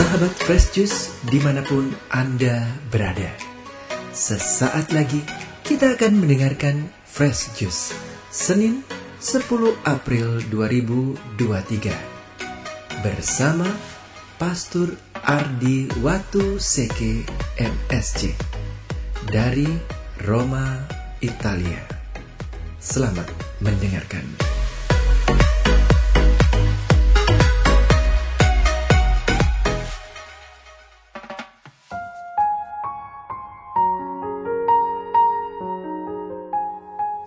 Sahabat Fresh Juice di mana pun Anda berada. Sesaat lagi kita akan mendengarkan Fresh Juice Senin 10 April 2023 Bersama Pastor Ardi Watu Seke MSC Dari Roma, Italia. Selamat mendengarkan.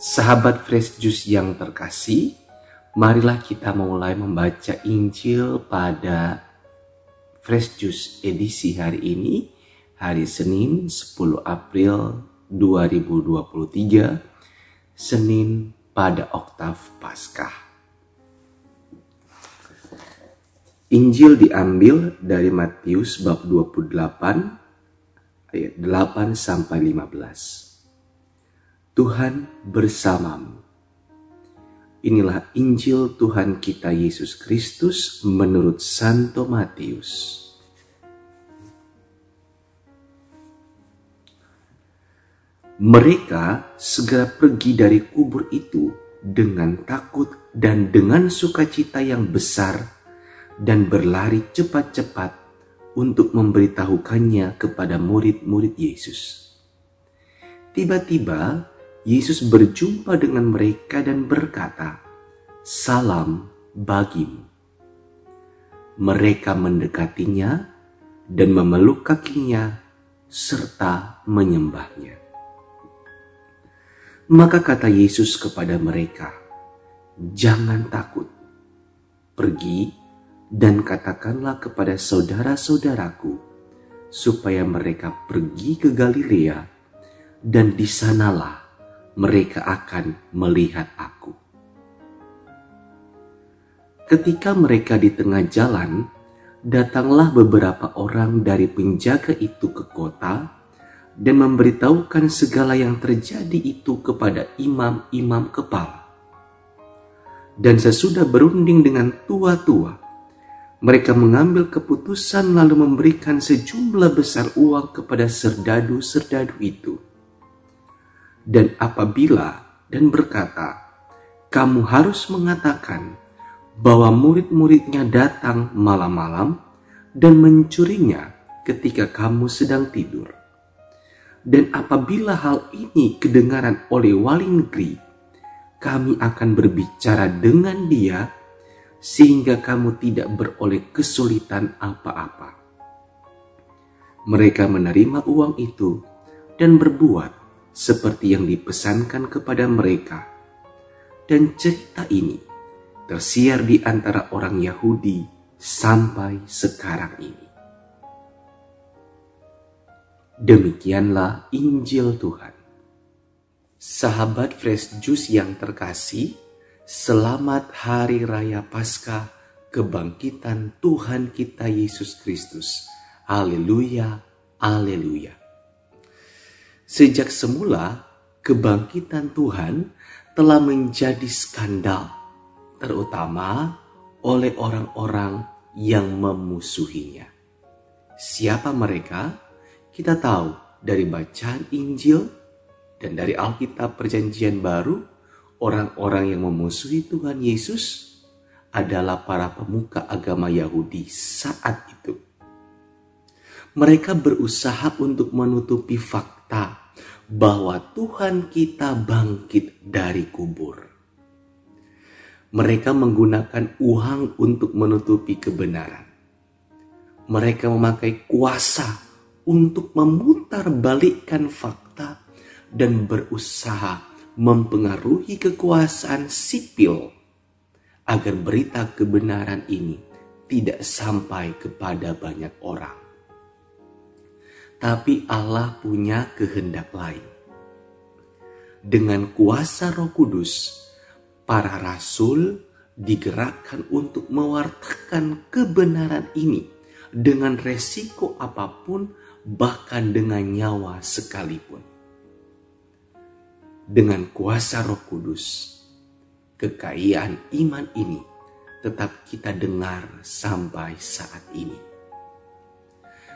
Sahabat Fresh Juice yang terkasih, marilah kita mulai membaca Injil pada Fresh Juice edisi hari ini, hari Senin 10 April 2023, Senin pada oktav Paskah. Injil diambil dari Matius bab 28 ayat 8 sampai 15. Tuhan bersamamu. Inilah Injil Tuhan kita Yesus Kristus menurut Santo Matius. Mereka segera pergi dari kubur itu dengan takut dan dengan sukacita yang besar dan berlari cepat-cepat untuk memberitahukannya kepada murid-murid Yesus. Tiba-tiba Yesus berjumpa dengan mereka dan berkata, "Salam bagimu." Mereka mendekatinya dan memeluk kakinya serta menyembahnya. Maka kata Yesus kepada mereka, "Jangan takut. Pergi dan katakanlah kepada saudara-saudaraku supaya mereka pergi ke Galilea dan di sanalah mereka akan melihat aku. Ketika mereka di tengah jalan, datanglah beberapa orang dari penjaga itu ke kota dan memberitahukan segala yang terjadi itu kepada imam-imam kepala. Dan sesudah berunding dengan tua-tua, mereka mengambil keputusan lalu memberikan sejumlah besar uang kepada serdadu-serdadu itu dan apabila dan berkata, "Kamu harus mengatakan bahwa murid-muridnya datang malam-malam dan mencurinya ketika kamu sedang tidur." Dan apabila hal ini kedengaran oleh wali negeri, kami akan berbicara dengan dia sehingga kamu tidak beroleh kesulitan apa-apa. Mereka menerima uang itu dan berbuat seperti yang dipesankan kepada mereka. Dan cerita ini tersiar di antara orang Yahudi sampai sekarang ini. Demikianlah Injil Tuhan. Sahabat Fresh Juice yang terkasih, selamat Hari Raya Paskah kebangkitan Tuhan kita Yesus Kristus. Haleluya, haleluya. Sejak semula, kebangkitan Tuhan telah menjadi skandal, terutama oleh orang-orang yang memusuhinya. Siapa mereka? Kita tahu dari bacaan Injil dan dari Alkitab Perjanjian Baru, orang-orang yang memusuhi Tuhan Yesus adalah para pemuka agama Yahudi saat itu. Mereka berusaha untuk menutupi fakta bahwa Tuhan kita bangkit dari kubur. Mereka menggunakan uang untuk menutupi kebenaran. Mereka memakai kuasa untuk memutar balikkan fakta dan berusaha mempengaruhi kekuasaan sipil agar berita kebenaran ini tidak sampai kepada banyak orang tapi Allah punya kehendak lain. Dengan kuasa Roh Kudus, para rasul digerakkan untuk mewartakan kebenaran ini dengan resiko apa pun, bahkan dengan nyawa sekalipun. Dengan kuasa Roh Kudus, kekayaan iman ini tetap kita dengar sampai saat ini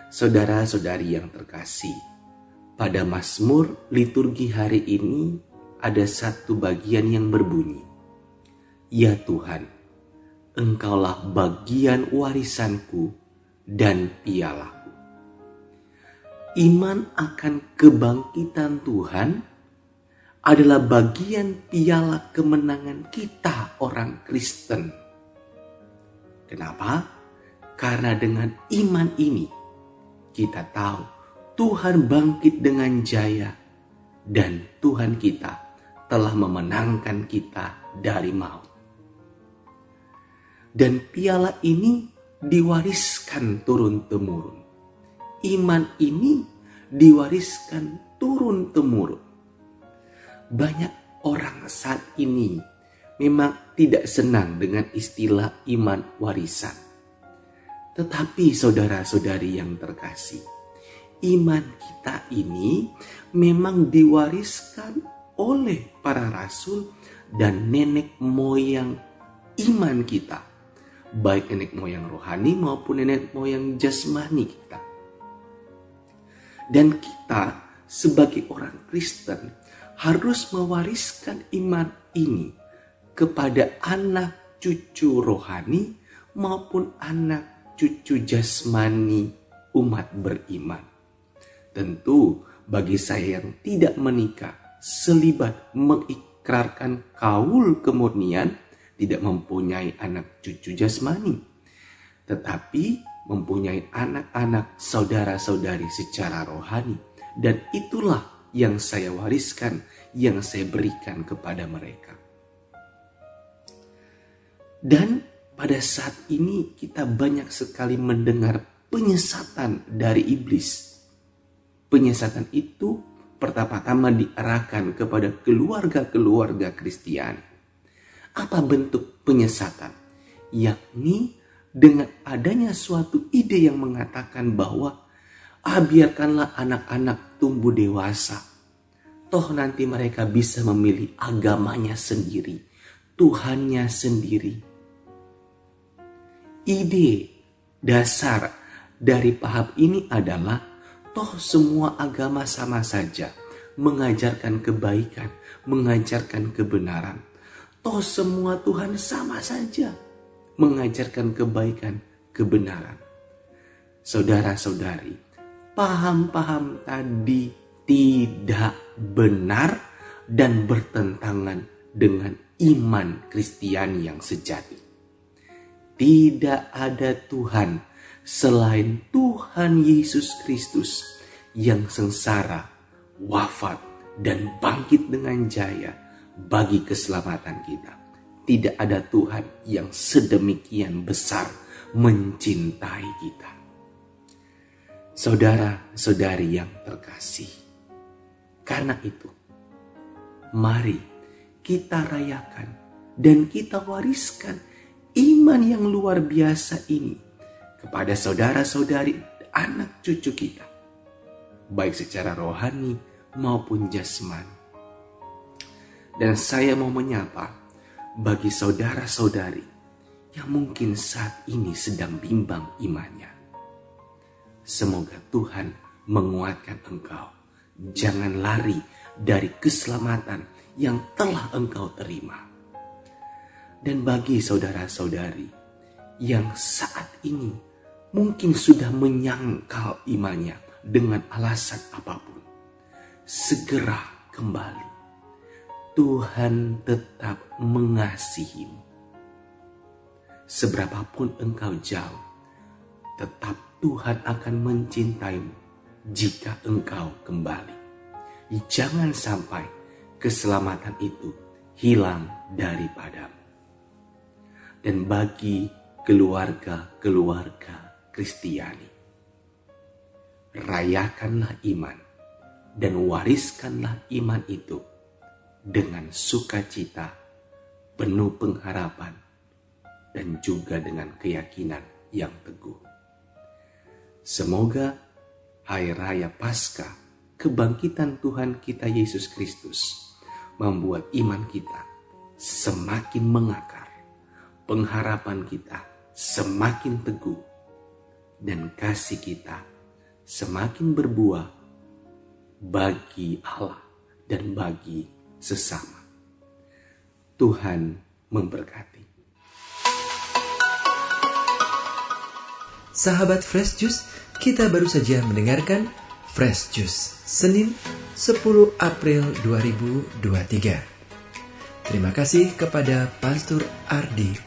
Saudara-saudari yang terkasih, pada Mazmur liturgi hari ini ada satu bagian yang berbunyi, Ya Tuhan, Engkaulah bagian warisanku dan pialaku. Iman akan kebangkitan Tuhan adalah bagian piala kemenangan kita orang Kristen. Kenapa? Karena dengan iman ini kita tahu Tuhan bangkit dengan jaya dan Tuhan kita telah memenangkan kita dari maut. Dan piala ini diwariskan turun-temurun. Iman ini diwariskan turun-temurun. Banyak orang saat ini memang tidak senang dengan istilah iman warisan. Tetapi saudara-saudari yang terkasih, iman kita ini memang diwariskan oleh para rasul dan nenek moyang iman kita baik nenek moyang rohani maupun nenek moyang jasmani kita. Dan kita sebagai orang Kristen harus mewariskan iman ini kepada anak cucu rohani maupun anak cucu jasmani umat beriman. Tentu bagi saya yang tidak menikah selibat mengikrarkan kaul kemurnian tidak mempunyai anak cucu jasmani, tetapi mempunyai anak-anak saudara-saudari secara rohani. Dan itulah yang saya wariskan, yang saya berikan kepada mereka. Dan pada saat ini kita banyak sekali mendengar penyesatan dari iblis. Penyesatan itu pertama-tama diarahkan kepada keluarga-keluarga Kristiani apa bentuk penyesatan? Yakni dengan adanya suatu ide yang mengatakan bahwa ah biarkanlah anak-anak tumbuh dewasa. Toh nanti mereka bisa memilih agamanya sendiri, Tuhannya sendiri. Ide dasar dari paham ini adalah toh semua agama sama saja mengajarkan kebaikan, mengajarkan kebenaran. Toh semua Tuhan sama saja mengajarkan kebaikan, kebenaran. Saudara-saudari, paham-paham tadi tidak benar dan bertentangan dengan iman Kristiani yang sejati. Tidak ada Tuhan selain Tuhan Yesus Kristus yang sengsara, wafat, dan bangkit dengan jaya bagi keselamatan kita. Tidak ada Tuhan yang sedemikian besar mencintai kita. Saudara-saudari yang terkasih, karena itu, mari kita rayakan dan kita wariskan iman yang luar biasa ini kepada saudara-saudari anak cucu kita, baik secara rohani maupun jasmani dan saya mau menyapa bagi saudara-saudari yang mungkin saat ini sedang bimbang imannya. Semoga Tuhan menguatkan engkau. Jangan lari dari keselamatan yang telah engkau terima. Dan bagi saudara-saudari yang saat ini mungkin sudah menyangkal imannya dengan alasan apa pun, segera kembali Tuhan tetap mengasihimu. Seberapapun engkau jauh, tetap Tuhan akan mencintaimu jika engkau kembali. Jangan sampai keselamatan itu hilang daripadamu. Dan bagi keluarga-keluarga Kristiani, rayakanlah iman dan wariskanlah iman itu dengan sukacita, penuh pengharapan, dan juga dengan keyakinan yang teguh. Semoga Hari Raya Paskah, kebangkitan Tuhan kita Yesus Kristus, membuat iman kita semakin mengakar, pengharapan kita semakin teguh, dan kasih kita semakin berbuah bagi Allah dan bagi sesama. Tuhan memberkati. Sahabat Fresh Juice, kita baru saja mendengarkan Fresh Juice Senin 10 April 2023. Terima kasih kepada Pastor Ardi